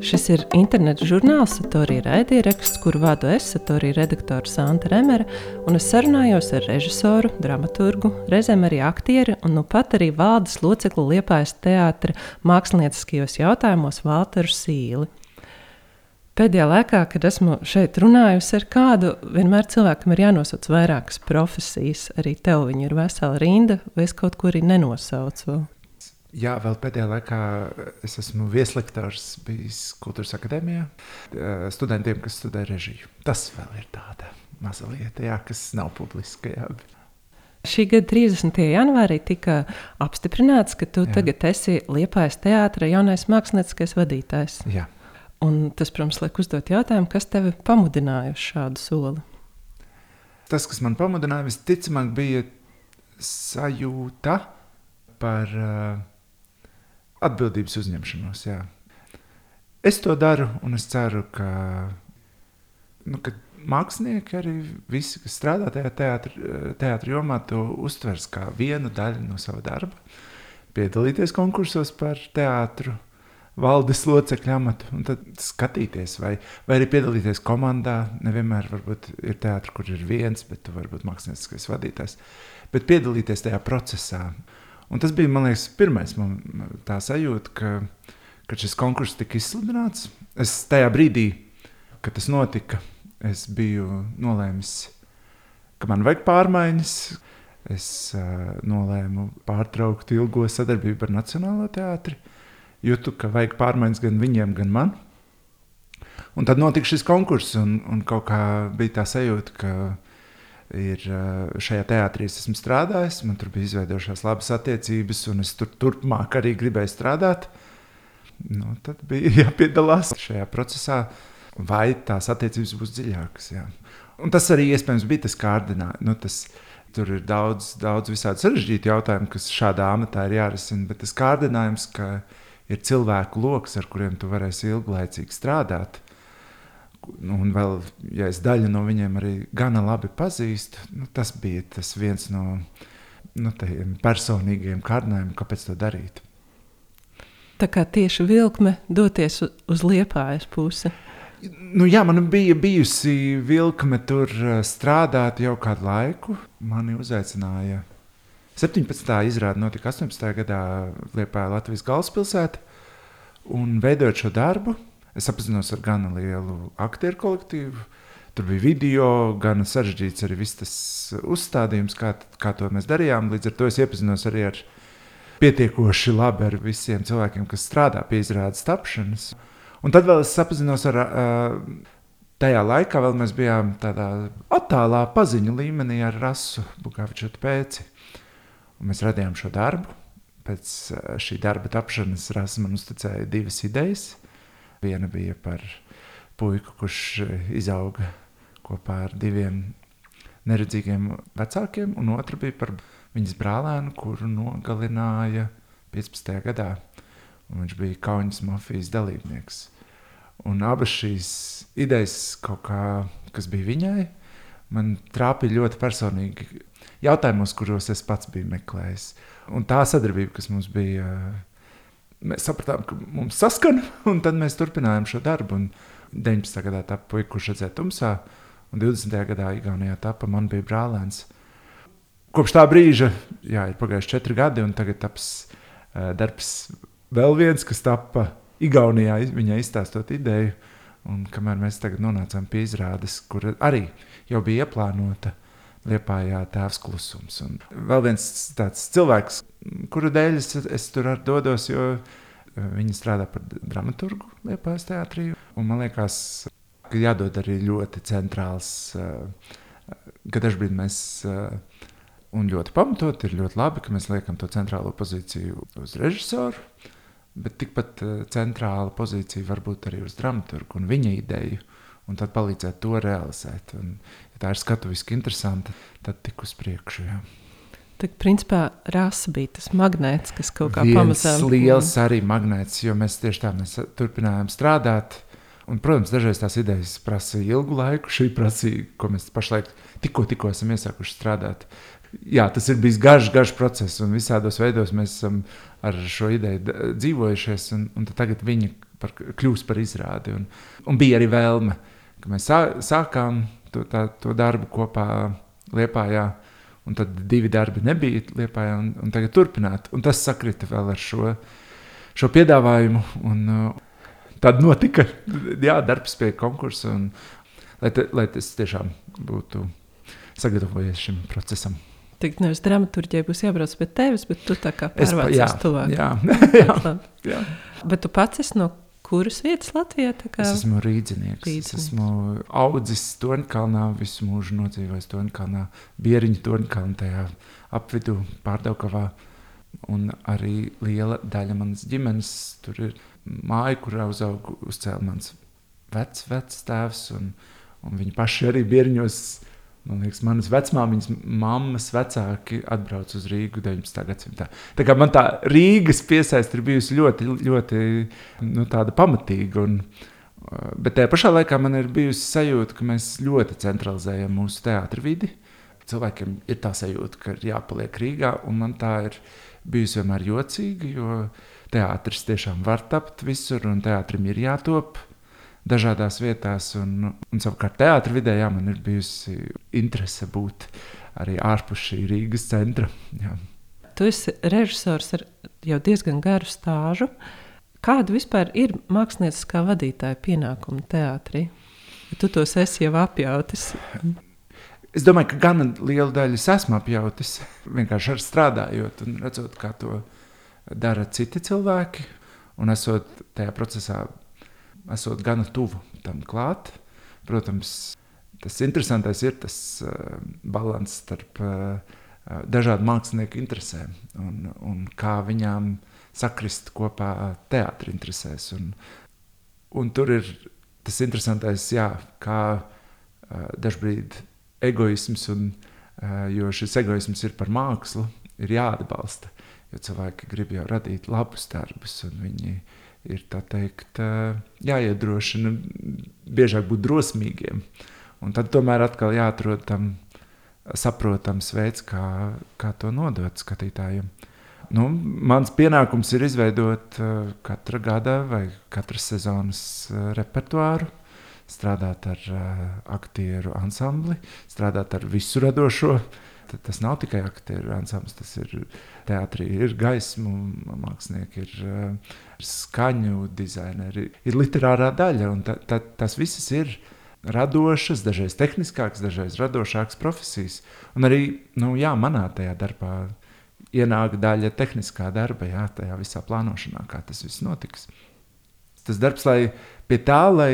Šis ir interneta žurnāls, Satorija raidieraksts, kuru vadu es, Satorija redaktora Santa Remera, un es sarunājos ar režisoru, dramaturgu, reizēm arī aktieri un nu pat arī valdes locekli Liepājas teātra mākslinieckajos jautājumos Valteru Sīli. Pēdējā laikā, kad esmu šeit runājusi ar kādu, vienmēr cilvēkam ir jānosauc vairākas profesijas. Arī tev ir vesela rinda, vai es kaut ko arī nenosaucu. Jā, vēl pēdējā laikā es esmu vieslektors bijis Kultūras akadēmijā studentiem, kas studē režiju. Tas vēl ir tāda maza lieta, jā, kas nav publiska. Jā. Šī gada 30. janvārī tika apstiprināts, ka tu jā. tagad esi Liepājas teātris jaunais mākslinieckais vadītājs. Jā. Un tas, protams, liek uzdot jautājumu, kas tevi pamudināja uz šādu soli? Tas, kas man pamudināja, visticamāk, bija sajūta par uh, atbildības uzņemšanos. Jā. Es to daru, un es ceru, ka, nu, ka mākslinieki, arī visi, kas strādā tajā teātrī jomā, to uztvers kā vienu daļu no sava darba. Piedalīties konkursos par teātru, valdes locekļu amatu, un tad skatīties, vai, vai arī piedalīties komandā. Nevienmēr ir teātris, kur ir viens, bet tu vari būt mākslinieckais vadītājs. Bet piedalīties tajā procesā. Un tas bija, man liekas, pirmais man tā sajūta, ka, kad šis konkurss tika izsludināts. Es tajā brīdī, kad tas notika, es biju nolēmis, ka man vajag pārmaiņas. Es uh, nolēmu pārtraukt ilgo sadarbību ar Nacionālo teātri. Jūtu, ka vajag pārmaiņas gan viņiem, gan man. Un tad notika šis konkurss, un, un kaut kā bija tā sajūta, ka ir šajā teātrī es esmu strādājis, man tur bija izveidojušās labas attiecības, un es tur turpmāk arī gribēju strādāt. Nu, tad bija jāpiedalās šajā procesā, vai tās attiecības būs dziļākas. Jā. Un tas arī iespējams bija tas kārdinājums. Nu, tas, tur ir daudz, daudz visādi sarežģīti jautājumi, kas šādā amatā ir jārisina, bet tas kārdinājums, ka ir cilvēku lokus, ar kuriem tu varēsi ilglaicīgi strādāt, Nu, un vēl, ja es daļu no viņiem arī gana labi pazīstu, nu, tas bija tas viens no nu, personīgiem kārdinājumiem, kāpēc to darīt. Tā kā tieši vilkme doties uz liepājas pusi. Nu, jā, man bija bijusi vilkme tur eh, strādāt jau kādu laiku. Mani uzaicināja 17. izrāde notika 18. gadā Liepā Latvijas galvaspilsētā un veidojot šo darbu Es apzinos ar gana lielu aktieru kolektīvu. Tur bija video, gan sarežģīts arī viss tas uzstādījums, kā, kā to mēs darījām. Līdz ar to es iepazinos arī ar pietiekoši labi ar visiem cilvēkiem, kas strādā pie izrādes tapšanas. Un tad vēl es sapazinos ar, tajā laikā vēl mēs bijām tādā attālā paziņu līmenī ar Rasu Buļbuļsāļu pēci. Un mēs radījām šo darbu. Pēc šī darba tapšanas Rasa man uzticēja divas idejas. Viena bija par puiku, kurš eh, izauga kopā ar diviem neredzīgiem vecākiem, un otra bija par viņas brālēnu, kuru nogalināja 15. gadā. Un viņš bija Kaunas mafijas dalībnieks. Un abas šīs idejas, kā, kas bija viņai, man trāpīja ļoti personīgi jautājumos, kuros es pats biju meklējis. Un tā sadarbība, kas mums bija mēs sapratām, ka mums saskan, un tad mēs turpinājām šo darbu. Un 19. gadā tā puika, kurš redzēja tumsā, un 20. gadā Igaunijā tapa man bija brālēns. Kopš tā brīža jā, ir pagājuši četri gadi, un tagad taps uh, darbs vēl viens, kas tapa Igaunijā, viņai izstāstot ideju. Un kamēr mēs tagad nonācām pie izrādes, kur arī jau bija ieplānota Liepājā tēvs klusums. Un vēl viens tāds cilvēks, kuru dēļ es, es tur dodos, jo eh, viņi strādā par dramaturgu Liepājas teātrī. Un man liekas, ka jādod arī ļoti centrāls, eh, ka dažbrīd mēs, un ļoti pamatot, ir ļoti labi, ka mēs liekam to centrālo pozīciju uz režisoru, bet tikpat centrāla pozīcija var būt arī uz dramaturgu un viņa ideju, un tad palīdzēt to realizēt. Un, tā ir skatuviski interesanta, tad tik uz priekšu. Jā. Tad, principā, rasa bija tas magnēts, kas kaut kā pamazām. Tas liels arī magnēts, jo mēs tieši tā mēs turpinājām strādāt. Un, protams, dažreiz tās idejas prasa ilgu laiku. Šī prasīja, ko mēs pašlaik tikko, tikko esam iesākuši strādāt. jā, tas ir bijis garš, garš process, un visādos veidos mēs esam ar šo ideju dzīvojušies, un, un tagad viņa par, kļūst par izrādi. Un, un bija arī vēlme, ka mēs sā, sākām to, tā, to darbu kopā Liepājā, un tad divi darbi nebija Liepājā, un, un tagad turpināt. Un tas sakrita vēl ar šo, šo piedāvājumu, un tad notika jā, darbs pie konkursa, un, lai, te, lai tas tiešām būtu sagatavojies šim procesam. Tik nevis dramaturģija būs jābrauc pie tevis, bet tu tā kā pārvācies tuvāk. Jā, jā, jā. Bet tu pats esi no kuras vietas Latvijā? Kā... Es esmu rīznieks. Es esmu audzis Torņkalnā, visu mūžu nodzīvojis Torņkalnā, Bieriņu Torņkalnā, tajā apvidū pārdaukavā. Un arī liela daļa manas ģimenes tur ir māja, kurā uzaugu uzcēla mans vecs, vecs tēvs, un, un viņi paši arī Bieriņos Man liekas, manas vecmāmiņas, mammas vecāki atbrauca uz Rīgu 19. gadsimtā. Tā kā man tā Rīgas piesaiste ir bijusi ļoti, ļoti nu, pamatīga. Un, uh, bet tajā pašā laikā man ir bijusi sajūta, ka mēs ļoti centralizējam mūsu teātrus vidi. Cilvēkiem ir tā sajūta, ka ir jāpaliek Rīgā, un man tā ir bijusi vienmēr jocīga, jo teātris tiešām var tapt visur, un teātrim ir jātop dažādās vietās. Un, un savukārt, teātris vidē jā, man ir bijusi interese būt arī ārpus šī Rīgas centra. Jā. Tu esi režisors ar jau diezgan garu stāžu. Kāda vispār ir mākslinieckā vadītāja pienākuma teātrī? Tu tos esi jau apjautis. Es domāju, ka gan lielu daļu es esmu apjautis. Vienkārši ar strādājot un redzot, kā to dara citi cilvēki. Un esot tajā procesā esot gana tuvu tam klāt. Protams, tas interesantais ir tas uh, balans starp uh, dažādu mākslinieku interesēm un, un kā viņām sakrist kopā teātris interesēs. Un, un tur ir tas interesantais, jā, kā uh, dažkārt egoisms, un, uh, jo šis egoisms ir par mākslu, ir jāatbalsta. Jo cilvēki grib jau radīt labus darbus, un viņi ir teikt, jāiedrošina biežāk būt drosmīgiem. Un tad tomēr atkal jāatrod tam saprotams veids, kā, kā to nodot skatītājiem. Nu, mans pienākums ir izveidot uh, katra gada vai katras sezonas uh, repertuāru, strādāt ar aktieru ansambli, strādāt ar visu radošo uh, tas nav tikai aktieru ansamblis, tas ir teātrī, ir gaismu mākslinieki, ir uh, skaņu dizaineri, ir literārā daļa. Ta, ta, tas viss ir radošas, dažreiz tehniskākas, dažreiz radošākas profesijas. Un arī nu, jā, manā tajā darbā ienāk daļa tehniskā darba, jā, tajā visā plānošanā, kā tas viss notiks. Tas darbs, lai pie tā, lai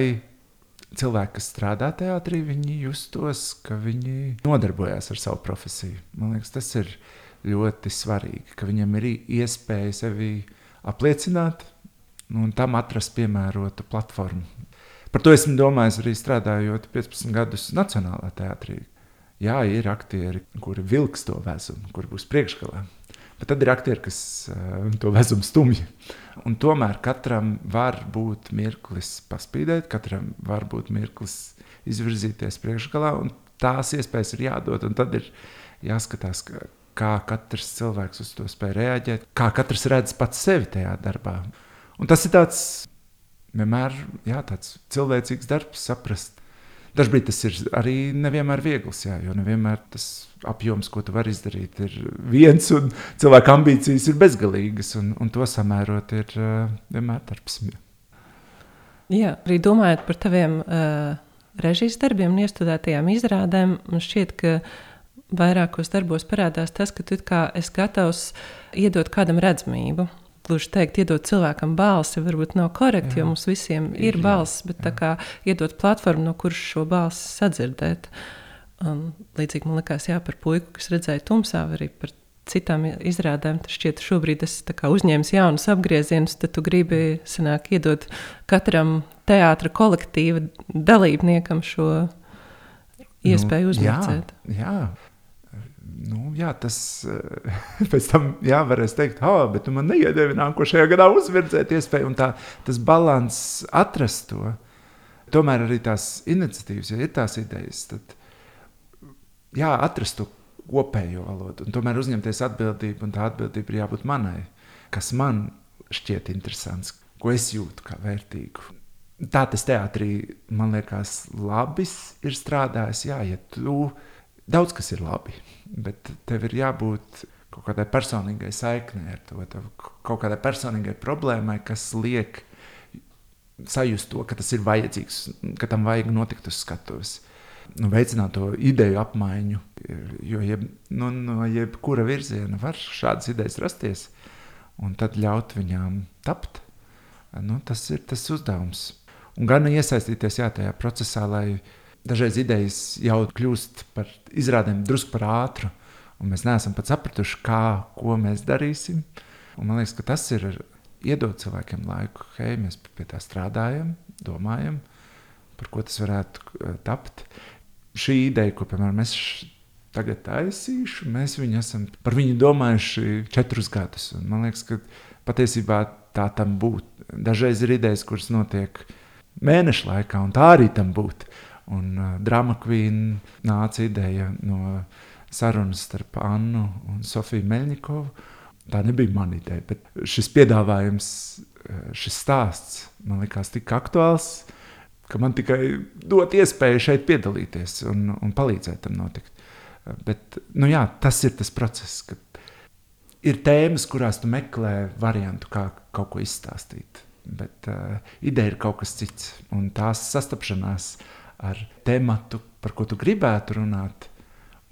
cilvēki, kas strādā teātrī, viņi justos, ka viņi nodarbojas ar savu profesiju. Man liekas, tas ir ļoti svarīgi, ka viņam ir iespēja sevi apliecināt nu, un tam atrast piemērotu platformu. Par to esmu domājis arī strādājot 15 gadus Nacionālajā teātrī. Jā, ir aktieri, kuri vilks to vezumu, kuri būs priekšgalā. Bet tad ir aktieri, kas uh, to vezumu stumj. Un tomēr katram var būt mirklis paspīdēt, katram var būt mirklis izvirzīties priekšgalā, un tās iespējas ir jādod. Tad ir jāskatās, ka, kā katrs cilvēks uz to spēj reaģēt, kā katrs redz pats sevi tajā darbā. Un tas ir tāds vienmēr jā, tāds cilvēcīgs darbs, saprast, Dažbrīd tas ir arī nevienmēr viegls, jā, jo nevienmēr tas apjoms, ko tu vari izdarīt, ir viens, un cilvēka ambīcijas ir bezgalīgas, un, un to samērot ir uh, vienmēr darbs. Jā, arī domājot par taviem uh, režijas darbiem un iestudētajām izrādēm, man šķiet, ka vairākos darbos parādās tas, ka tu kā esi gatavs iedot kādam redzamību gluži teikt, iedot cilvēkam balsi, varbūt nav korekti, jā. jo mums visiem ir, ir balss, bet jā. tā kā iedot platformu, no kuras šo balsi sadzirdēt. Un, līdzīgi man likās, jā, par puiku, kas redzēja tumsā, arī par citām izrādēm. Tad šķiet, šobrīd es uzņēmu jaunus apgriezienus, tad tu gribi sanāk, iedot katram teātra kolektīva dalībniekam šo iespēju nu, uzmācīt. Jā, jā nu, jā, tas eh, pēc tam jā, varēs teikt, ah, bet tu man neiedevi nākošajā gadā uzvirdzēt iespēju, un tā, tas balans atrast to. Tomēr arī tās iniciatīvas, ja ir tās idejas, tad jā, atrast to kopējo valodu. Un tomēr uzņemties atbildību, un tā atbildība ir jābūt manai, kas man šķiet interesants, ko es jūtu kā vērtīgu. Tā tas teātrī, man liekas, labi ir strādājis. Jā, ja tu daudz kas ir labi, bet tev ir jābūt kaut kādai personīgai saiknei ar to, kaut kādai personīgai problēmai, kas liek sajust to, ka tas ir vajadzīgs, ka tam vajag notikt uz skatuves. Nu, veicināt to ideju apmaiņu, jo jeb, nu, no jebkura virziena var šādas idejas rasties, un tad ļaut viņām tapt. Nu, tas ir tas uzdevums. Un gan iesaistīties jā, tajā procesā, lai dažreiz idejas jau kļūst par izrādēm drusku par ātru, un mēs neesam pat sapratuši, kā, ko mēs darīsim. Un man liekas, ka tas ir iedot cilvēkiem laiku, hei, mēs pie tā strādājam, domājam, par ko tas varētu eh, tapt. Šī ideja, ko piemēram es tagad taisīšu, mēs viņu esam par viņu domājuši četrus gadus. Un man liekas, ka patiesībā tā tam būtu. Dažreiz ir idejas, kuras notiek mēnešu laikā, un tā arī tam būtu. Un uh, drama kvīna nāca ideja no sarunas starp Annu un Sofiju Meļņikovu Tā nebija mana ideja, bet šis piedāvājums, eh, šis stāsts man likās tik aktuāls, ka man tikai dot iespēju šeit piedalīties un, un palīdzēt tam notikt. Bet, nu jā, tas ir tas process, kad ir tēmas, kurās tu meklē variantu, kā kaut ko izstāstīt. Bet uh, ideja ir kaut kas cits. Un tās sastapšanās ar tematu, par ko tu gribētu runāt,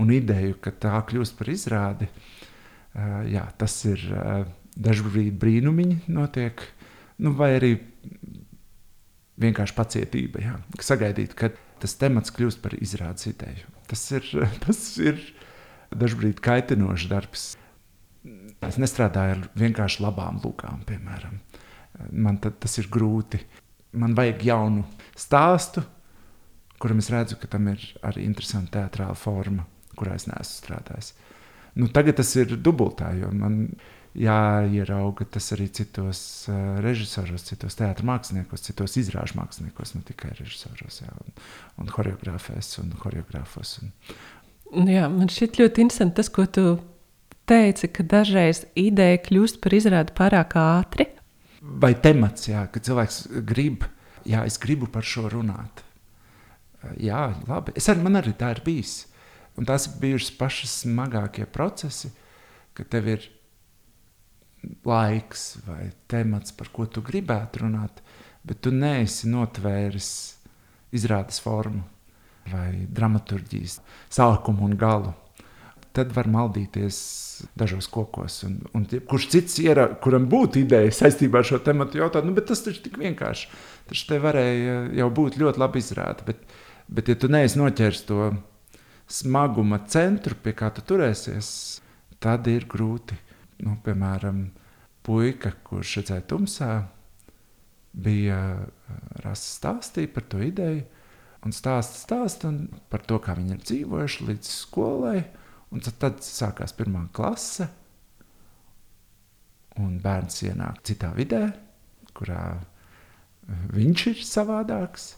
un ideju, ka tā kļūst par izrādi, uh, jā, tas ir uh, dažkārt brīnumiņi notiek, nu, vai arī vienkārši pacietība. Jā, sagaidīt, kad tas temats kļūst par izrādes ideju. Tas ir, tas ir dažkārt kaitinošs darbs. Es nestrādāju ar vienkārši labām lūgām, piemēram. Man tas ir grūti. Man vajag jaunu stāstu, kuram es redzu, ka tam ir arī interesanta teātrāla forma, kurā es neesmu strādājis. Nu, tagad tas ir dubultā, jo man jāierauga tas arī citos uh, režisoros, citos teātros māksliniekos, citos izrāžu māksliniekos, ne tikai režisoros, jā, un, un choreogrāfēs un choreogrāfos. Un... Nu jā, man šķiet ļoti interesanti tas, ko tu teici, ka dažreiz ideja kļūst par izrādi pārāk ātri. Vai temats, jā, ka cilvēks grib, jā, es gribu par šo runāt. Jā, labi. Es arī, man arī tā ir bijis. Un tās ir bijušas pašas smagākie procesi, kad tev ir laiks vai temats, par ko tu gribētu runāt, bet tu neesi notvēris izrādes formu vai dramaturgijas sākumu un galu. Tad var maldīties dažos kokos. Un, un kurš cits, iera, kuram būtu ideja saistībā ar šo tematu, jautāt, nu, tas taču tik vienkārši. Tas te varēja jau būt ļoti labi izrādīts. Bet, ja tu neesi noķēris to smaguma centru, pie kā tu turēsies, tad ir grūti. Nu, piemēram, puika, kurš redzēja tumsā, bija eh, rasa stāstīja par to ideju, un stāsta stāst un par to, kā viņi ir dzīvojuši līdz skolai. Un tad, tad sākās pirmā klase, un bērns ienāk citā vidē, kurā eh, viņš ir savādāks,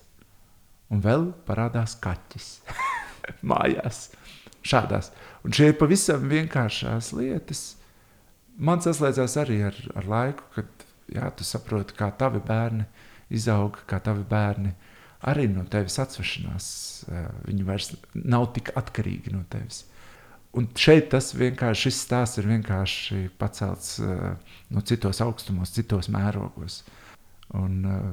un vēl parādās kaķis. mājās. Šādās. Un šie ir pavisam vienkāršās lietas. Man saslēdzās arī ar, ar laiku, kad jā, tu saproti, kā tavi bērni izauga, kā tavi bērni arī no tevis atsvešanās. Viņi vairs nav tik atkarīgi no tevis. Un šeit tas vienkārši šis stāsts ir vienkārši pacelts uh, no citos augstumos, citos mērogos. Un, uh,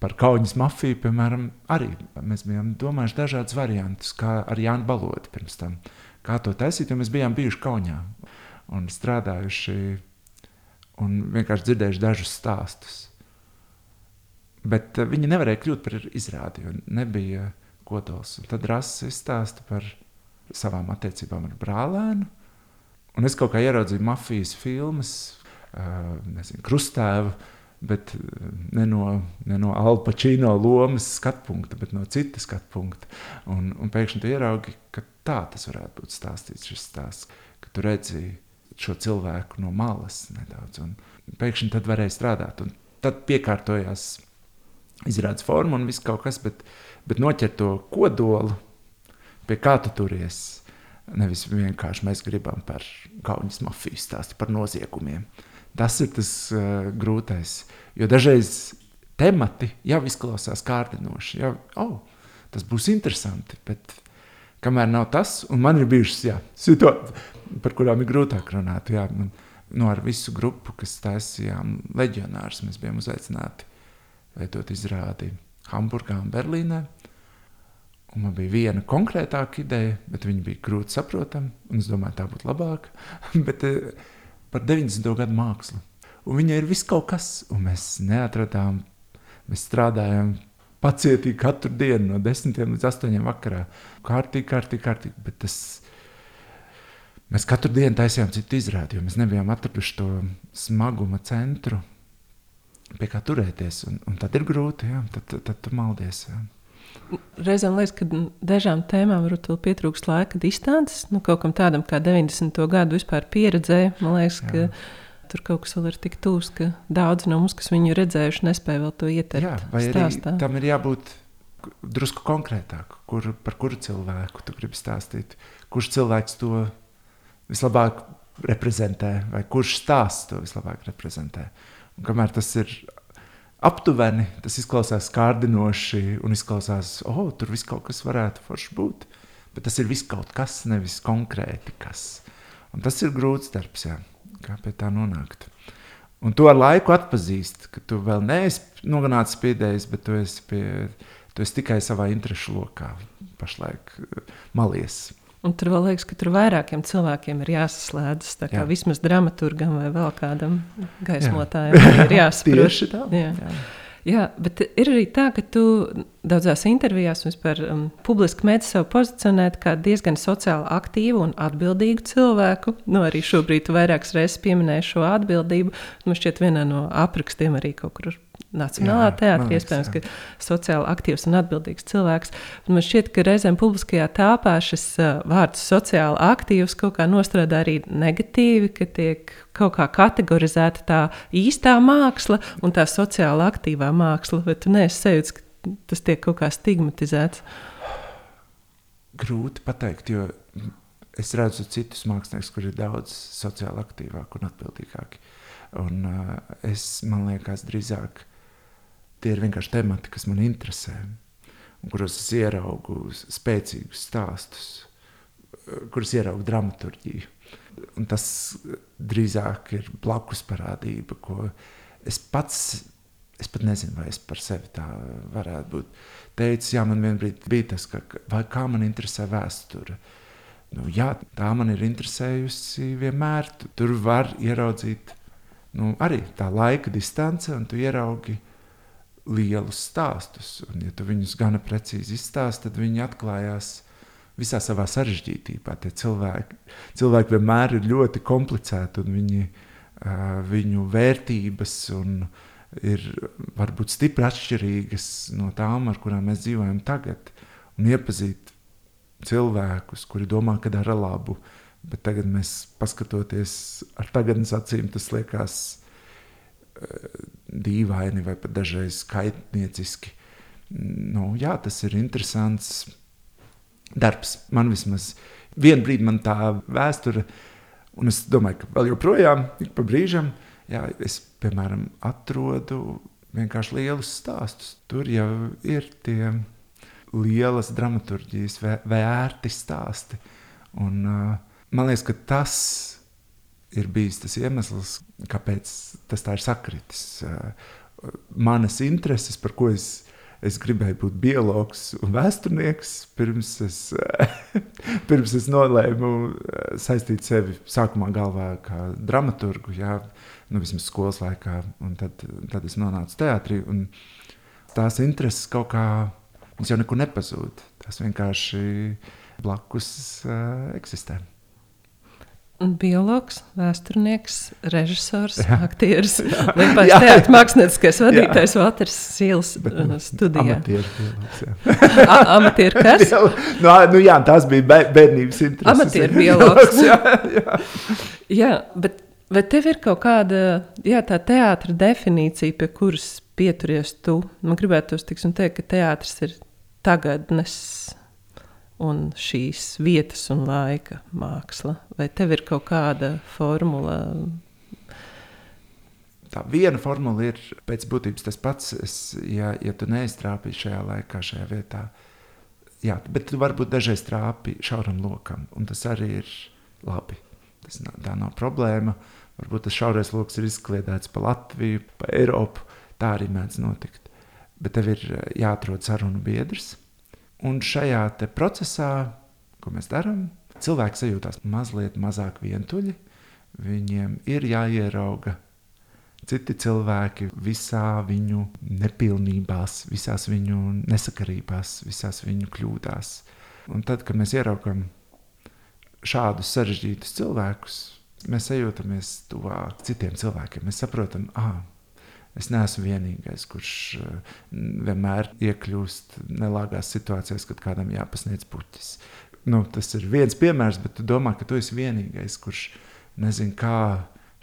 par kaujas mafiju, piemēram, arī mēs bijām domājuši dažādus variantus, kā ar Jānu Balodi pirms tam. Kā to taisīt, jo mēs bijām bijuši Kaunijā un strādājuši un vienkārši dzirdējuši dažus stāstus. Bet uh, viņi nevarēja kļūt par izrādi, jo nebija kodols. Un tad Rasis izstāsta par savām attiecībām ar brālēnu. Un es kaut kā ieraudzīju mafijas filmas, uh, nezinu, krustēvu, uh, bet eh, ne no, ne no Alpačino lomas skatu punkta, bet no citas skatu punkta. Un, un pēkšņi tu ieraugi, ka tā tas varētu būt stāstīts, šis stāsts, ka tu redzi šo cilvēku no malas nedaudz, un pēkšņi tad varēja strādāt. Un tad piekārtojās izrādes forma un viss kaut kas, bet, bet noķert to kodolu, pie kā tu turies, Nevis vienkārši mēs gribam par kaunas mafiju stāstu, par noziegumiem. Tas ir tas uh, grūtais. Jo dažreiz temati jau izklausās kārdinoši. Jau, oh, tas būs interesanti. Bet kamēr nav tas, un man ir bijušas jā, situācijas, par kurām ir grūtāk runāt. Jā, man, nu, ar visu grupu, kas taisījām leģionārus, mēs bijām uzaicināti veidot izrādi Hamburgā un Berlīnē. Un man bija viena konkrētāka ideja, bet viņa bija grūti saprotama. Es domāju, tā būtu labāka. bet eh, par 90. gadu mākslu. Un viņa ir viss kaut kas, un mēs neatradām. Mēs strādājam pacietīgi katru dienu, no 10 līdz 8 vakarā. Kārtīgi, kārtīgi, kārtīgi. Bet tas, mēs katru dienu taisījām citu izrādi, jo mēs nebijām atraduši to smaguma centru, pie kā turēties. Un, un tad ir grūti, jā, tad, tad, tad tu maldies. Jā. Reizēm liekas, ka dažām tēmām varbūt vēl pietrūkst laika distances. Nu, kaut kam tādam kā 90. gadu vispār pieredzēja. Man liekas, Jā. ka tur kaut kas vēl ir tik tūs, ka daudz no mums, kas viņu redzējuši, nespēja vēl to ieteikt. Jā, vai stāstā. arī tam ir jābūt drusku konkrētāk, kur, par kuru cilvēku tu gribi stāstīt. Kurš cilvēks to vislabāk reprezentē, vai kurš stāsts to vislabāk reprezentē. Un kamēr tas ir aptuveni tas izklausās kārdinoši un izklausās, oh, tur viss kaut kas varētu forši būt. Bet tas ir viss kaut kas, nevis konkrēti kas. Un tas ir grūts darbs, jā, kā pie tā nonākt. Un to ar laiku atpazīst, ka tu vēl neesi nonācis pie idejas, bet tu esi, pie, tu esi tikai savā interešu lokā pašlaik malies. Un tur vēl liekas, ka tur vairākiem cilvēkiem ir jāsaslēdzas. Tā kā jā. vismaz dramaturgam vai vēl kādam gaismotājam jā. ir jāsaprot. Jā. Jā. Jā, bet ir arī tā, ka tu daudzās intervijās vispār um, publiski mēģini sevi pozicionēt kā diezgan sociāli aktīvu un atbildīgu cilvēku. Nu, arī šobrīd vairākas reizes pieminēju šo atbildību. Man šķiet, vienā no aprakstiem arī kaut kur Nacionālā teātrī, iespējams, ka sociāli aktīvs un atbildīgs cilvēks. Man šķiet, ka reizēm publiskajā tāpā šis uh, vārds sociāli aktīvs kaut kā nostrādā arī negatīvi, ka tiek kaut kā kategorizēta tā īstā māksla un tā sociāli aktīvā māksla, bet tu neesi sajūts, ka tas tiek kaut kā stigmatizēts. Grūti pateikt, jo es redzu citus māksliniekus, kuriem ir daudz sociāli aktīvāki un atbildīgāki. Un, uh, es, man liekas, drīzāk Tie ir vienkārši temati, kas man interesē, un kuros es ieraugu spēcīgus stāstus, kurus ieraugu dramaturgiju. Un tas drīzāk ir blakus parādība, ko es pats, es pat nezinu, vai es par sevi tā varētu būt. Teicis, jā, man vienbrīd bija tas, ka, vai kā man interesē vēsture. Nu, jā, tā man ir interesējusi vienmēr. Tur var ieraudzīt nu, arī tā laika distance, un tu ieraugi lielus stāstus. Un, ja tu viņus gana precīzi izstāsti, tad viņi atklājās visā savā sarežģītībā. Tie cilvēki, cilvēki vienmēr ir ļoti komplicēti, un viņi, viņu vērtības ir varbūt stipri atšķirīgas no tām, ar kurām mēs dzīvojam tagad. Un iepazīt cilvēkus, kuri domā, ka dara labu, bet tagad mēs paskatoties ar tagadnes acīm, tas liekas dīvaini vai pat dažreiz kaitnieciski. Nu, jā, tas ir interesants darbs. Man vismaz vienā brīdī man tā vēsture, un es domāju, ka vēl joprojām, ik pa brīžam, jā, es, piemēram, atrodu vienkārši lielus stāstus. Tur jau ir tie lielas dramaturgijas, vērti stāsti. Un, uh, man liekas, ka tas ir bijis tas iemesls, kāpēc tas tā ir sakritis. Eh, manas intereses, par ko es, es gribēju būt biologs un vēsturnieks, pirms es, pirms es nolēmu eh, saistīt sevi sākumā galvā kā dramaturgu, jā, nu, vismaz skolas laikā, un tad, tad es nonācu teātrī. Tās intereses kaut kā jau nekur nepazūd. Tas vienkārši blakus uh, eksistē. Biologs, vēsturnieks, režisors, jā. aktieris, Liepais teātris, mākslinieckais vadītājs Vaters Sīls uh, studijā. Amatieru kas? Jā, nu, nu jā, tās bija bērnības intereses. Amatieru biologs. jā, jā. jā, bet vai tev ir kaut kāda, jā, tā teātra definīcija, pie kuras pieturies tu? Man gribētu tiksim teikt, ka teātris ir tagadnes un šīs vietas un laika māksla? Vai tev ir kaut kāda formula? Tā viena formula ir pēc būtības tas pats. Es, ja, ja tu neiztrāpīji šajā laikā, šajā vietā, jā, bet tu varbūt dažreiz trāpi šauram lokam, un tas arī ir labi. Tas tā nav problēma. Varbūt tas šaurais lokus ir izkliedēts pa Latviju, pa Eiropu. Tā arī mēdz notikt. Bet tev ir jāatrod sarunu biedrs. Un šajā procesā, ko mēs darām, cilvēki sajūtās mazliet mazāk vientuļi. Viņiem ir jāierauga citi cilvēki visā viņu nepilnībās, visās viņu nesakarībās, visās viņu kļūdās. Un tad, kad mēs ieraugām šādus sarežģītus cilvēkus, mēs jūtamies tuvāk citiem cilvēkiem. Mēs saprotam, ah, es neesmu vienīgais, kurš eh, vienmēr iekļūst nelāgās situācijās, kad kādam jāpasniedz puķis. Nu, tas ir viens piemērs, bet tu domā, ka tu esi vienīgais, kurš nezina, kā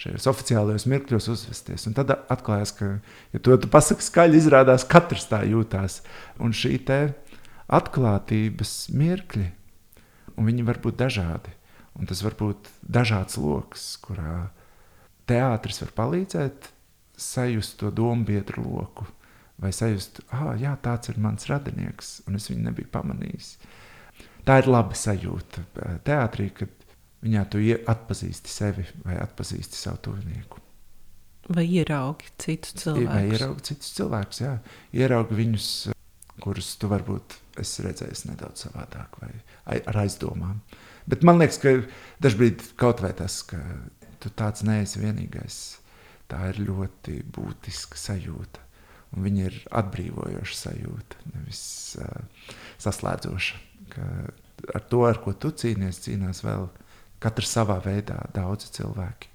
šajos oficiālajos mirkļos uzvesties. Un tad atklājās, ka, ja to tu pasaki skaļi, izrādās, katrs tā jūtās. Un šī atklātības mirkļi un viņi var būt dažādi. Un tas var būt dažāds lokus, kurā teātris var palīdzēt sajust to domu biedru loku. Vai sajust, ah, jā, tāds ir mans radinieks, un es viņu nebiju pamanījis. Tā ir laba sajūta teātrī, kad viņā tu atpazīsti sevi vai atpazīsti savu tuvinieku. Vai ieraugi citus cilvēkus? Vai ieraugi citus cilvēkus, jā. Ieraugi viņus, kurus tu varbūt esi redzējis nedaudz savādāk vai ar aizdomām. Bet man liekas, ka dažkārt kaut vai tas, ka tu tāds neesi vienīgais, tā ir ļoti būtiska sajūta. Un viņa ir atbrīvojoša sajūta, nevis uh, saslēdzoša. Ar to, ar ko tu cīnies, cīnās vēl katrs savā veidā, daudzi cilvēki.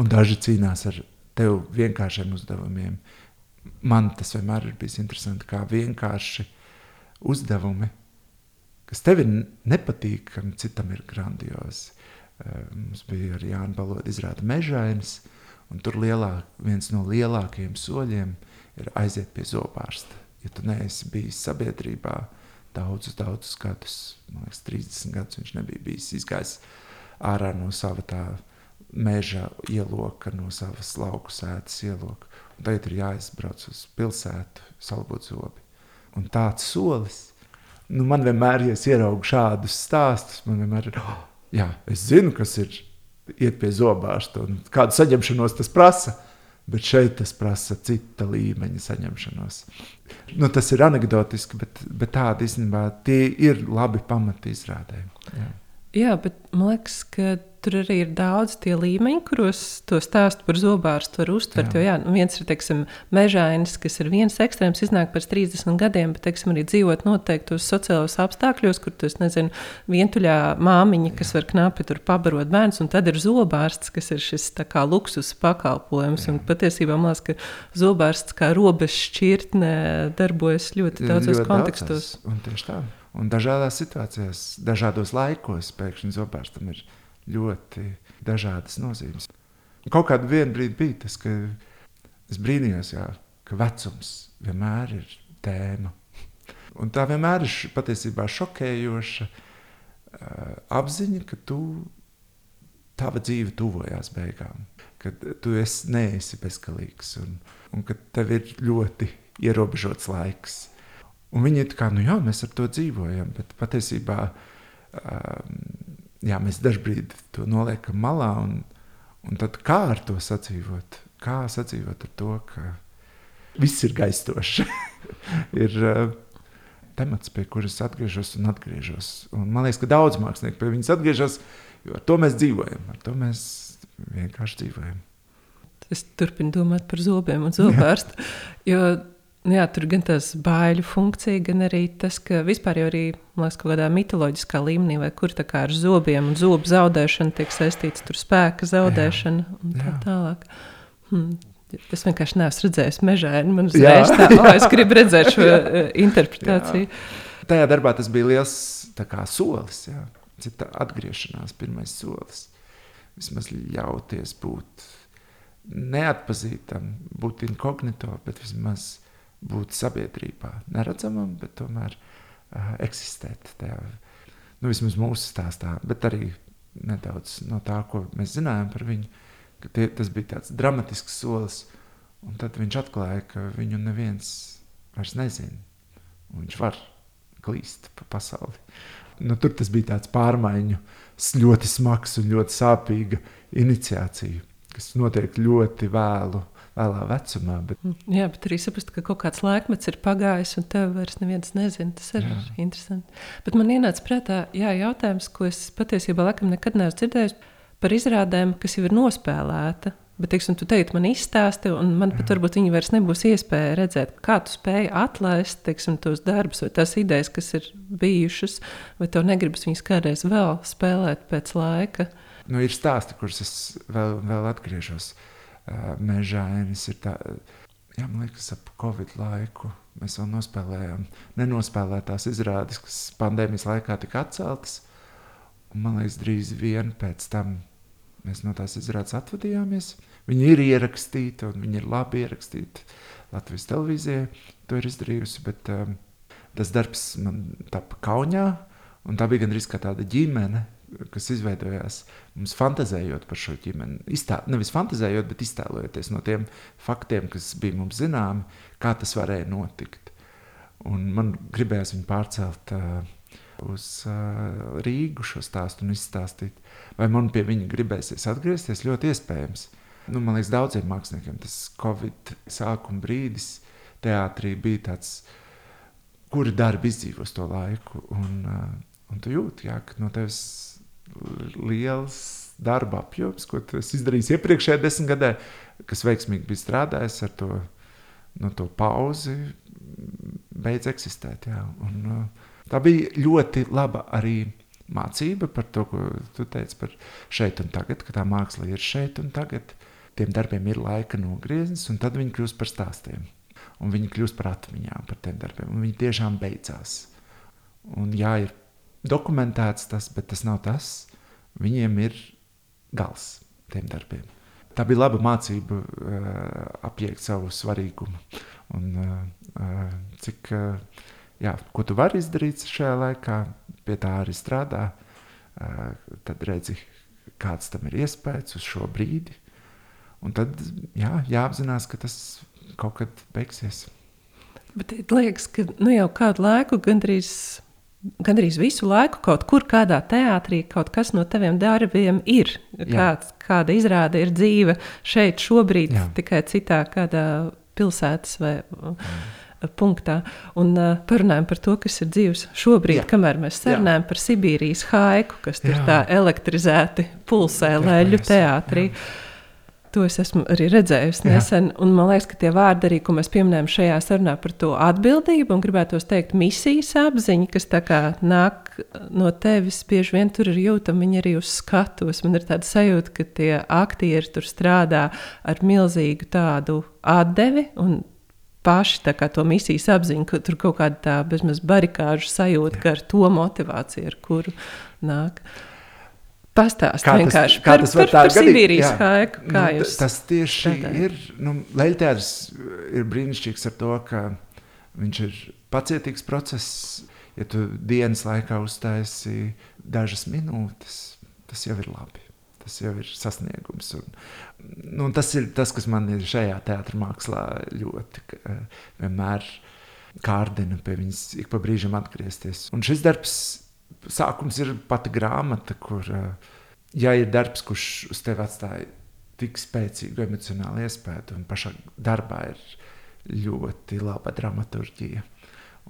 Un daži cīnās ar tev vienkāršiem uzdevumiem. Man tas vienmēr ir bijis interesanti, kā vienkārši uzdevumi kas tev ir nepatīkami, citam ir grandiozi. Eh, mums bija arī Jānis Balods izrāda mežainis, un tur lielāk, viens no lielākajiem soļiem ir aiziet pie zobārsta. Ja tu neesi bijis sabiedrībā daudzus, daudzus gadus, man liekas, 30 gadus viņš nebija bijis izgājis ārā no sava tā meža ieloka, no savas lauku sēdes ieloka. Un tagad ir jāizbrauc uz pilsētu, salbot zobi. Un tāds solis nu, man vienmēr, ja es ieraugu šādus stāstus, man vienmēr ir, oh, jā, es zinu, kas ir iet pie zobārsta un kādu saņemšanos tas prasa. Bet šeit tas prasa cita līmeņa saņemšanos. Nu, tas ir anekdotiski, bet, bet tādi īstenībā tie ir labi pamati izrādēji. Jā. jā, bet man liekas, ka tur arī ir daudz tie līmeņi, kuros to stāstu par zobārstu var uztvert. Jā. Jo jā, nu viens ir teiksim, mežainis, kas ir viens ekstrēms, iznāk pēc 30 gadiem, bet teiksim, arī dzīvot noteiktos sociālos apstākļos, kur tu nezini, vientuļā māmiņa, kas jā. var knapi tur pabarot bērns, un tad ir zobārsts, kas ir šis kā, luksus pakalpojums. Jā. Un patiesībā man liekas, ka zobārsts kā robeža šķirtne darbojas ļoti daudzos ļoti kontekstos. Daudzās. Un tieši tā. Un dažādās situācijās, dažādos laikos pēkšņi zobārstam ir ļoti dažādas nozīmes. Kaut kādā brīdī bija tas, ka es brīnījos, jā, ka vecums vienmēr ir tēma. Un tā vienmēr ir patiesībā šokējoša uh, apziņa, ka tu, tava dzīve tuvojās beigām, ka tu esi, neesi bezgalīgs un, un ka tev ir ļoti ierobežots laiks. Un viņi ir kā, nu jā, mēs ar to dzīvojam, bet patiesībā um, jā, mēs dažkārt to noliekam malā, un, un tad kā ar to sadzīvot? Kā sadzīvot ar to, ka viss ir gaistošs? ir uh, temats, pie kuras atgriežos un atgriežos. Un man liekas, ka daudz mākslinieku pie viņas atgriežas, jo ar to mēs dzīvojam, ar to mēs vienkārši dzīvojam. Es turpinu domāt par zobiem un zobārstu. Nu jā, tur gan tas bāļu funkcija, gan arī tas, ka vispār jau arī liekas, kaut kādā mitoloģiskā līmenī, vai kur tā kā ar zobiem un zobu zaudēšanu tiek saistīts ar spēka zaudēšanu jā, un tā jā. tālāk. Hmm. Es vienkārši neesmu redzējis mežāni. Man uzreiz tā, oh, es gribu redzēt šo uh, interpretāciju. Jā. Tajā darbā tas bija liels kā, solis, jā. Cita atgriešanās, pirmais solis. Vismaz ļauties būt neatpazītam, būt inkognito, bet vismaz būt sabiedrībā. Neredzamam, bet tomēr uh, eksistēt. Tajā, nu, vismaz mūsu stāstā, bet arī nedaudz no tā, ko mēs zinājām par viņu. Tie, tas bija tāds dramatisks solis, un tad viņš atklāja, ka viņu neviens vairs nezina. Viņš var klīst pa pasauli. Nu, tur tas bija tāds pārmaiņu, ļoti smags un ļoti sāpīga iniciācija, kas notiek ļoti vēlu vēlā vecumā. Bet... Mm, jā, bet arī saprast, ka kaut kāds laikmets ir pagājis, un tev vairs neviens nezina. Tas ir jā. interesanti. Bet man ienāca prātā jā, jautājums, ko es patiesībā laikam nekad neesmu dzirdējis par izrādēm, kas jau ir nospēlēta. Bet, teiksim, tu teici, man izstāsti, un man pat varbūt viņi vairs nebūs iespēja redzēt, kā tu spēj atlaist teiksim, tos darbus vai tās idejas, kas ir bijušas, vai tev negribas viņas kādreiz vēl spēlēt pēc laika. Nu, ir stāsti, kurus es vēl, vēl atgriežos. Uh, mežainis. Tā, jā, man liekas, ap Covid laiku mēs vēl nospēlējām nenospēlētās izrādes, kas pandēmijas laikā tika atceltas. Un, man liekas, drīz vien pēc tam mēs no tās izrādes atvadījāmies. Viņi ir ierakstīti, un viņi ir labi ierakstīti. Latvijas televīzija to ir izdarījusi, bet um, tas darbs man tapa Kaunijā, un tā bija gandrīz kā tāda ģimene, kas izveidojās mums fantāzējot par šo ģimeni. Iztā, nevis fantāzējot, bet iztēlojoties no tiem faktiem, kas bija mums zināmi, kā tas varēja notikt. Un man gribējās viņu pārcelt uh, uz uh, Rīgu šo stāstu un izstāstīt. Vai man pie viņa gribēsies atgriezties? Ļoti iespējams. Nu, man liekas, daudziem māksliniekiem tas Covid sākuma brīdis teātrī bija tāds, kuri darbi izdzīvos to laiku. Un, uh, un tu jūti, jā, ka no tevis liels darba apjoms, ko es izdarīju iepriekšējā desmitgadē, kas veiksmīgi bija strādājis ar to, no to pauzi, beidz eksistēt. Jā. Un, uh, tā bija ļoti laba arī mācība par to, ko tu teici par šeit un tagad, ka tā māksla ir šeit un tagad. Tiem darbiem ir laika nogrieznis, un tad viņi kļūst par stāstiem. Un viņi kļūst par atmiņām par tiem darbiem. Viņi tiešām beidzās. Un jā, ir dokumentēts tas, bet tas nav tas. Viņiem ir gals tiem darbiem. Tā bija laba mācība uh, apiet savu svarīgumu. Un, uh, cik, uh, jā, ko tu vari izdarīt šajā laikā, pie tā arī strādā. Uh, tad redzi, kāds tam ir iespējas uz šo brīdi. Un tad jā, jāapzinās, ka tas kaut kad beigsies. Bet liekas, ka nu jau kādu laiku gandrīz gandrīz visu laiku kaut kur, kādā teātrī, kaut kas no taviem darbiem ir. Kāds, kāda izrāde ir dzīve šeit, šobrīd, Jā. tikai citā kādā pilsētas vai Jā. punktā. Un uh, parunājam par to, kas ir dzīves šobrīd, Jā. kamēr mēs sarunājam par Sibīrijas haiku, kas tur Jā. tā elektrizēti pulsē leļu teātrī. Jā. To es esmu arī redzējusi nesen. Un man liekas, ka tie vārdi, arī, ko mēs pieminējam šajā sarunā par to atbildību, un gribētu teikt, misijas apziņa, kas nāk no tevis, bieži vien tur ir jūtama viņa arī uz skatuves. Man ir tāda sajūta, ka tie aktieri tur strādā ar milzīgu tādu atdevi. Paši to misijas apziņu, ka tur kaut kāda tā bezmaz barikāžu sajūta, ka ar to motivāciju, ar kuru nāk. Uh, Pastāstiet kā tas par, par, par Sibīrijas haiku. Nu, jūs... Tas tieši tādā. ir. Nu, Leļtērs ir brīnišķīgs ar to, ka viņš ir pacietīgs process. Ja tu dienas laikā uztaisi dažas minūtes, tas jau ir labi. Tas jau ir sasniegums. Un, nu, tas ir tas, kas man ir šajā teātrī mākslā ļoti vienmēr kārdina pie viņas ik pa brīžam atgriezties. Un šis darbs sākums ir pati grāmata, kur, eh, ja ir darbs, kurš uz tevi atstāja tik spēcīgu emocionālu iespēju, un pašā darbā ir ļoti laba dramaturgija,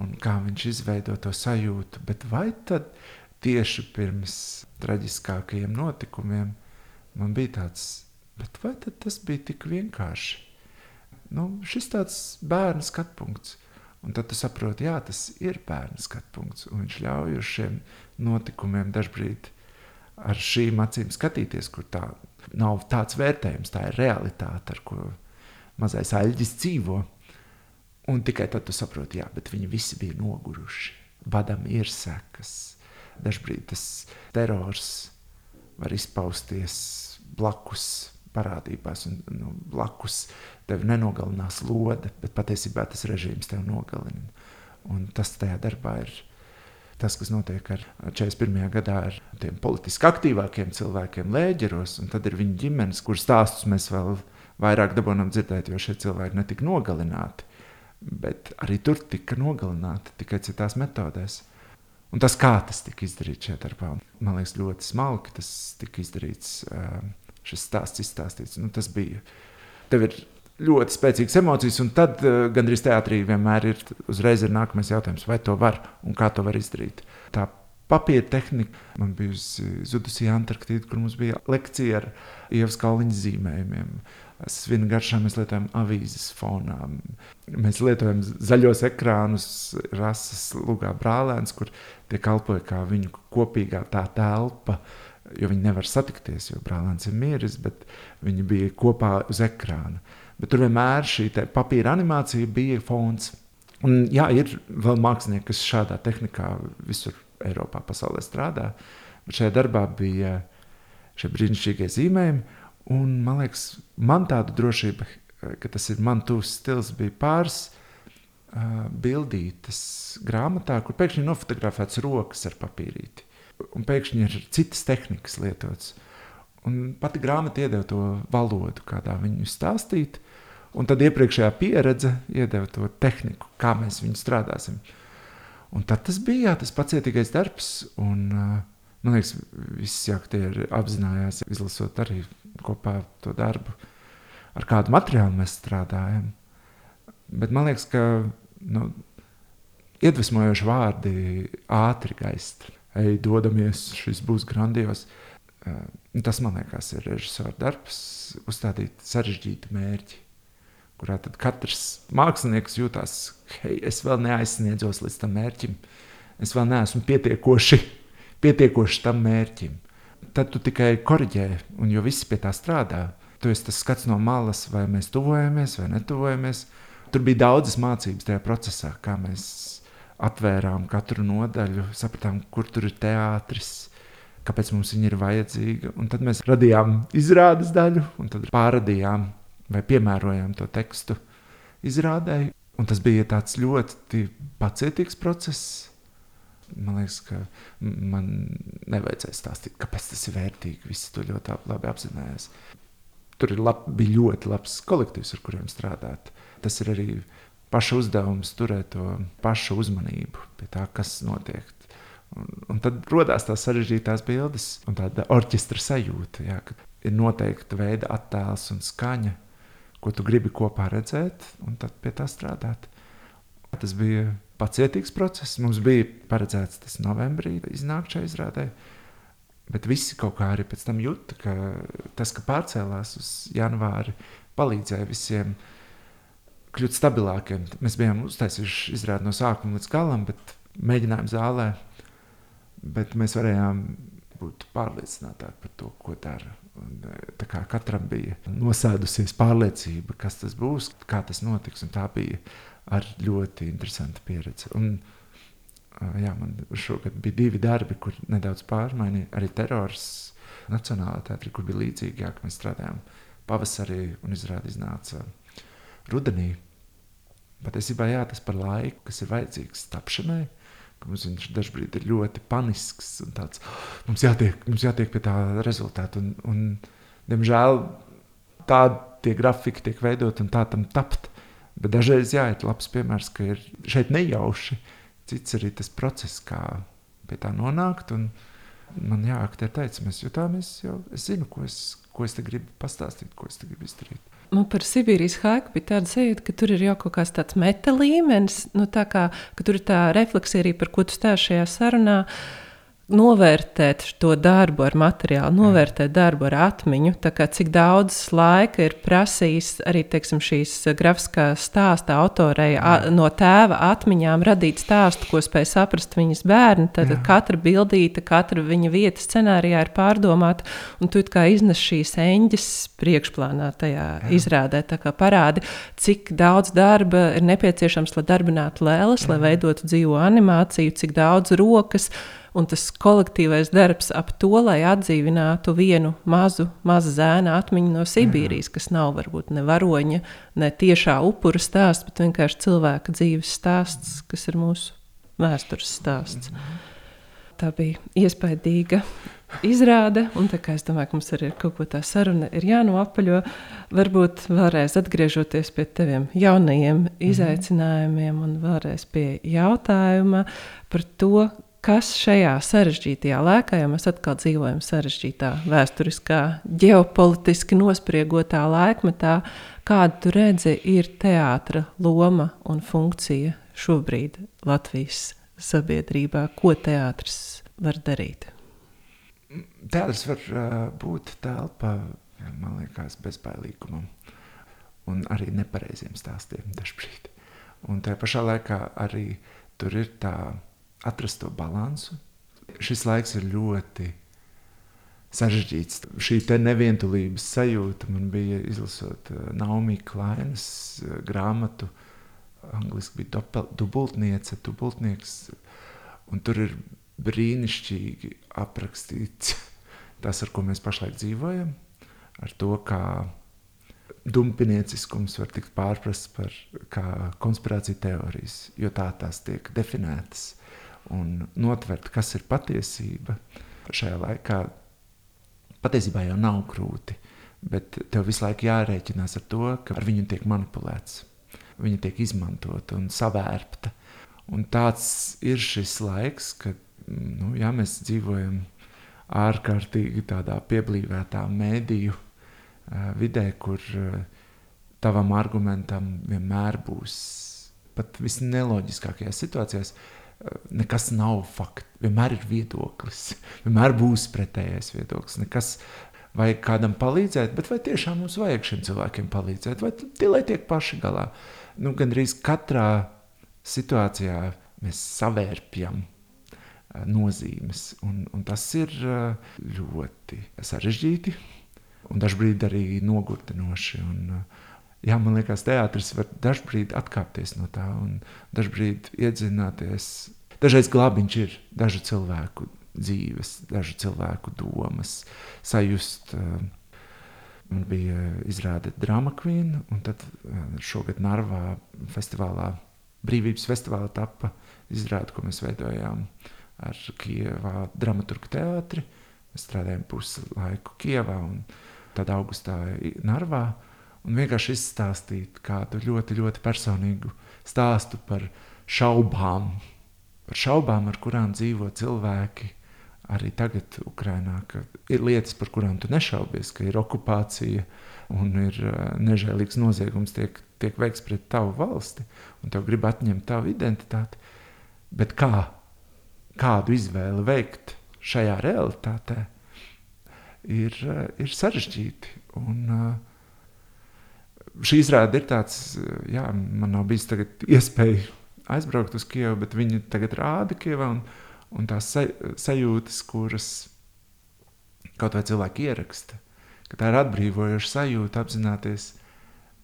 un kā viņš izveido to sajūtu, bet vai tad tieši pirms traģiskākajiem notikumiem man bija tāds, bet vai tas bija tik vienkārši? Nu, šis tāds bērnu skatpunkts. Un tad tu saproti, jā, tas ir bērnu skatu punkts. Viņš ļauj uz šiem notikumiem dažkārt ar šīm acīm skatīties, kur tā nav tāds vērtējums, tā ir realitāte, ar ko mazais aļģis dzīvo. Un tikai tad tu saproti, jā, bet viņi visi bija noguruši. Badam ir sekas. Dažkārt tas terors var izpausties blakus parādībās, un nu, blakus tevi nenogalinās lode, bet patiesībā tas režīms tevi nogalina. Un tas tajā darbā ir tas, kas notiek ar 41. gadā ar tiem politiski aktīvākiem cilvēkiem lēģeros, un tad ir viņa ģimenes, kuras stāstus mēs vēl vairāk dabūjām dzirdēt, jo šie cilvēki netika nogalināti. Bet arī tur tika nogalināti tikai citās metodēs. Un tas, kā tas tika izdarīts šajā darbā, man liekas, ļoti smalki tas tika izdarīts. Šis stāsts izstāstīts. Nu, tas bija. Tev ir ļoti spēcīgas emocijas, un tad uh, gandrīz teātrī vienmēr ir uzreiz ir nākamais jautājums, vai to var un kā to var izdarīt. Tā papīra tehnika man bija zudusi Antarktīda, kur mums bija lekcija ar ievas kalniņa zīmējumiem. Svina garšā mēs lietojam avīzes fonā. Mēs lietojam zaļos ekrānus, rases lugā brālēns, kur tie kalpoja kā viņu kopīgā tā telpa. Jo viņi nevar satikties, jo brālēns ir miris, bet viņi bija kopā uz ekrāna. Bet tur vienmēr šī papīra animācija bija fons. Un, jā, ir vēl mākslinieki, kas šādā tehnikā visur Eiropā, pasaulē strādā. Bet šajā darbā bija šie brīnišķīgie zīmējumi. Un, man liekas, man tāda drošība, ka tas ir man tuvs stils, bija pāris uh, bildītas grāmatā, kur pēkšņi nofotografēts rokas ar papīrīti. Un pēkšņi ir citas tehnikas lietotas. Un pati grāmata iedeva to valodu, kādā viņu stāstīt. Un tad iepriekšējā pieredze iedeva to tehniku, kā mēs viņu strādāsim. Un tad tas bija jā, tas pacietīgais darbs. Un, man liekas, visi aktieri apzinājās, izlasot arī kopā to darbu, ar kādu materiālu mēs strādājam. Bet man liekas, ka nu, iedvesmojoši vārdi ātri gaist. Ej, dodamies, šis būs grandios. Uh, tas, man liekas, ir režisora darbs, uzstādīt sarežģītu mērķi kurā katrs mākslinieks jūtas, hei, es vēl neaizsniedzos līdz tam mērķim, es vēl neesmu pietiekoši, pietiekoši tam mērķim. Tad tu tikai korģē, un jo visi pie tā strādā. Tu esi tas skats no malas, vai mēs tuvojamies vai netuvojamies. Tur bija daudzas mācības tajā procesā, kā mēs atvērām katru nodaļu, sapratām, kur tur ir teātris, kāpēc mums viņa ir vajadzīga. Un tad mēs radījām izrādes daļu, un tad pārradījām vai piemērojām to tekstu izrādēji. Un tas bija tāds ļoti pacietīgs process. Man liekas, ka man nevajadzēja stāstīt, kāpēc tas ir vērtīgi. Visi to ļoti labi apzinājās. Tur lab, bija ļoti labs kolektīvs, ar kuriem strādāt. Tas ir arī paša uzdevums turēt to pašu uzmanību pie tā, kas notiek. Un, un tad radās tās sarežģītās bildes un tāda orķestra sajūta, jā, ka ir noteikta veida attēls un skaņa ko tu gribi kopā redzēt, un tad pie tā strādāt. Tas bija pacietīgs process. Mums bija paredzēts tas novembrī iznākt šai izrādē. Bet visi kaut kā arī pēc tam jūta, ka tas, ka pārcēlās uz janvāri, palīdzēja visiem kļūt stabilākiem. Mēs bijām uztaisījuši izrādi no sākuma līdz galam, bet mēģinājām zālē. Bet mēs varējām būt pārliecinātāki par to, ko dara E, kā katram bija nosēdusies pārliecība, kas tas būs, kā tas notiks. Tā bija ļoti interesanta pieredze. Un, e, jā, man šogad bija divi darbi, kur nedaudz pārmainīja. Arī terors Nacionālajā teātrī, kur bija ka mēs strādājām pavasarī un izrādi iznāca rudenī. Patiesībā jā, tas par laiku, kas ir vajadzīgs tapšanai. Mums viņš dažkārt ir ļoti panisks un tāds. Mums jātiek, mums jātiek pie tā rezultāta. Un, un, diemžēl tādi grafiki tiek veidot un tā tam tapt. Bet dažreiz jā, ir labs piemērs, ka ir šeit nejauši. Cits arī tas process, kā pie tā nonākt. Un man jāāk, tie teica, mēs jutāmies jau, es zinu, ko es, ko es te gribu pastāstīt, ko es te gribu izdarīt. Man par Sibīrijas haiku bija tāda sajūta, ka tur ir jau kaut kāds tāds meta līmenis, nu, tā kā tur ir tā refleksija arī par ko tu stāsti šajā sarunā. Uh, novērtēt to darbu ar materiālu, novērtēt darbu ar atmiņu. Cik daudz laika ir prasījis arī teiksim, šīs grafiskā stāsta autorei a, no tēva atmiņām radīt stāstu, ko spēj saprast viņas bērni. Tad Jā. katra bildīte, katra viņa vieta scenārijā ir pārdomāta, un tu kā iznes šīs eņģes priekšplānā tajā Jā. izrādē. Parādi, cik daudz darba ir nepieciešams, lai darbinātu lēlas, Jā. lai veidotu dzīvo animāciju, cik daudz rokas un tas kolektīvais darbs ap to, lai atdzīvinātu vienu mazu, mazu zēnu atmiņu no Sibīrijas, kas nav varbūt ne varoņa, ne tiešā upura stāsts, bet vienkārši cilvēka dzīves stāsts, kas ir mūsu vēstures stāsts. Tā bija iespaidīga izrāde, un es domāju, ka mums arī ir kaut ko tā saruna ir jānoapaļo, varbūt vēlreiz atgriežoties pie teviem jaunajiem mhm. izaicinājumiem un vēlreiz pie jautājuma par to, kas šajā sarežģītajā laikā, jo mēs atkal dzīvojam sarežģītā, vēsturiskā, ģeopolitiski nospriegotā laikmetā, kāda tu redzi, ir teātra loma un funkcija šobrīd Latvijas sabiedrībā, ko teātris var darīt? Teātris var uh, būt telpa, man liekas, bezbailīgumam un arī nepareiziem stāstiem dažkārt. Un tajā pašā laikā arī tur ir tā atrast to balansu. Šis laiks ir ļoti sarežģīts. Šī nevientulības sajūta man bija izlasot uh, Naomi Klainas uh, grāmatu. Angliski bija dubultniece, dubultnieks. Un tur ir brīnišķīgi aprakstīts tas, ar ko mēs pašlaik dzīvojam, ar to, kā dumpinieciskums var tikt pārprasts par konspirāciju teorijas, jo tā tās tiek definētas un notvert, kas ir patiesība šajā laikā. Patiesībā jau nav grūti, bet tev visu laiku jārēķinās ar to, ka ar viņu tiek manipulēts, viņa tiek izmantota un savērpta. Un tāds ir šis laiks, kad nu, jā, mēs dzīvojam ārkārtīgi tādā pieblīvētā mēdīju vidē, kur tavam argumentam vienmēr būs pat visneloģiskākajās situācijās. Uh, nekas nav fakts, vienmēr ir viedoklis, vienmēr būs pretējais viedoklis. Nekas vajag kādam palīdzēt, bet vai tiešām mums vajag šiem cilvēkiem palīdzēt, vai tie lai tiek paši galā. Nu, Gan arī katrā situācijā mēs savērpjam Eh, nozīmes. Un, un tas ir eh, ļoti sarežģīti un dažkārt arī nogurdinoši. Un, eh, jā, man liekas, teātris var dažkārt atkāpties no tā un dažkārt iedzināties. Dažreiz glābiņš ir dažu cilvēku dzīves, dažu cilvēku domas, sajust. Man bija izrāde Drama Queen, un tad šogad Narvā festivālā, Brīvības festivālā tapa izrāde, ko mēs veidojām. Ar Kievā dramaturgu teātri. Mēs strādājam pusi laiku Kievā un tad augustā Narvā. Un vienkārši izstāstīt kādu ļoti, ļoti personīgu stāstu par šaubām, par šaubām, ar kurām dzīvo cilvēki. Arī tagad, Ukrajinā, ir lietas, par kurām tu nešaubies, ka ir okupācija un ir nežēlīgs noziegums, tiek, tiek veikts pret tavu valsti, un tev grib atņemt tavu identitāti. Bet kā kādu izvēli veikt šajā realitātē, ir, ir sarežģīti. Un, šī izrāde ir tāds, jā, man nav bijis iespēja aizbraukt uz Kievu, bet viņi tagad rāda Kievā un, un tās sajūtas, kuras kaut vai cilvēki ieraksta, ka tā ir atbrīvojoša sajūta apzināties,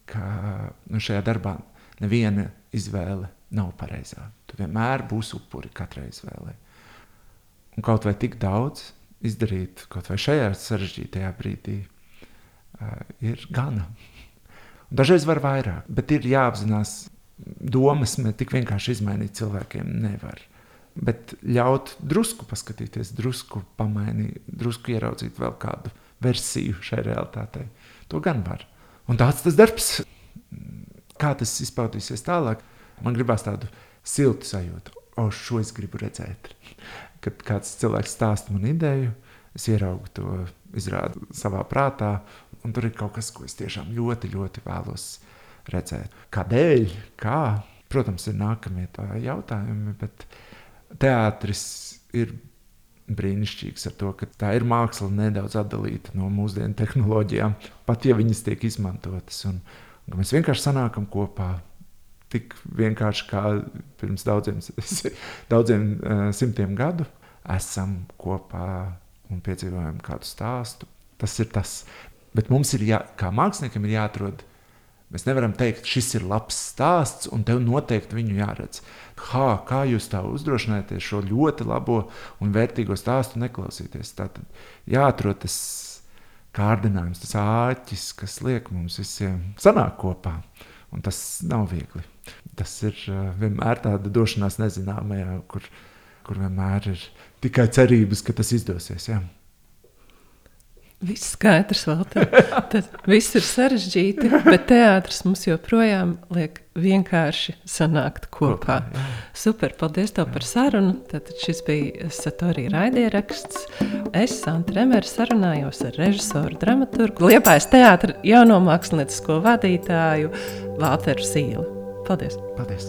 ka nu, šajā darbā neviena izvēle nav pareizā. Tu vienmēr būsi upuri katrai izvēlei un kaut vai tik daudz izdarīt, kaut vai šajā sarežģītajā brīdī, uh, ir gana. Dažreiz var vairāk, bet ir jāapzinās, domas ne tik vienkārši izmainīt cilvēkiem nevar. Bet ļaut drusku paskatīties, drusku pamainīt, drusku ieraudzīt vēl kādu versiju šai realitātei. To gan var. Un tāds tas darbs, kā tas izpaudīsies tālāk, man gribās tādu siltu sajūtu. O, šo es gribu redzēt kad kāds cilvēks stāsta man ideju, es ieraugu to izrādu savā prātā, un tur ir kaut kas, ko es tiešām ļoti, ļoti vēlos redzēt. Kādēļ? Kā? Protams, ir nākamie jautājumi, bet teātris ir brīnišķīgs ar to, ka tā ir māksla nedaudz atdalīta no mūsdienu tehnoloģijām, pat ja viņas tiek izmantotas. Un, un mēs vienkārši sanākam kopā, tik vienkārši kā pirms daudziem, daudziem uh, simtiem gadu esam kopā un piedzīvojam kādu stāstu. Tas ir tas. Bet mums ir, jā, kā māksliniekam, ir jāatrod. Mēs nevaram teikt, šis ir labs stāsts, un tev noteikti viņu jāredz. Hā, kā jūs tā uzdrošināties šo ļoti labo un vērtīgo stāstu neklausīties? Tad jāatrod tas kārdinājums, tas āķis, kas liek mums visiem sanākt kopā Un tas nav viegli. Tas ir vienmēr tāda došanās nezināmajā, kur, kur vienmēr ir tikai cerības, ka tas izdosies. Jā. Viss skaidrs. Tad viss ir sarežģīti, bet teātris mums joprojām liek vienkārši sanākt kopā. kopā Super, paldies tev par sarunu. Tad šis bija Satorija raidieraksts. Es, Santa Remera, sarunājos ar režisoru, dramaturgu, Liepājas teātra jauno māksliniecisko vadītāju Valteru Sīli. Paldies! Paldies!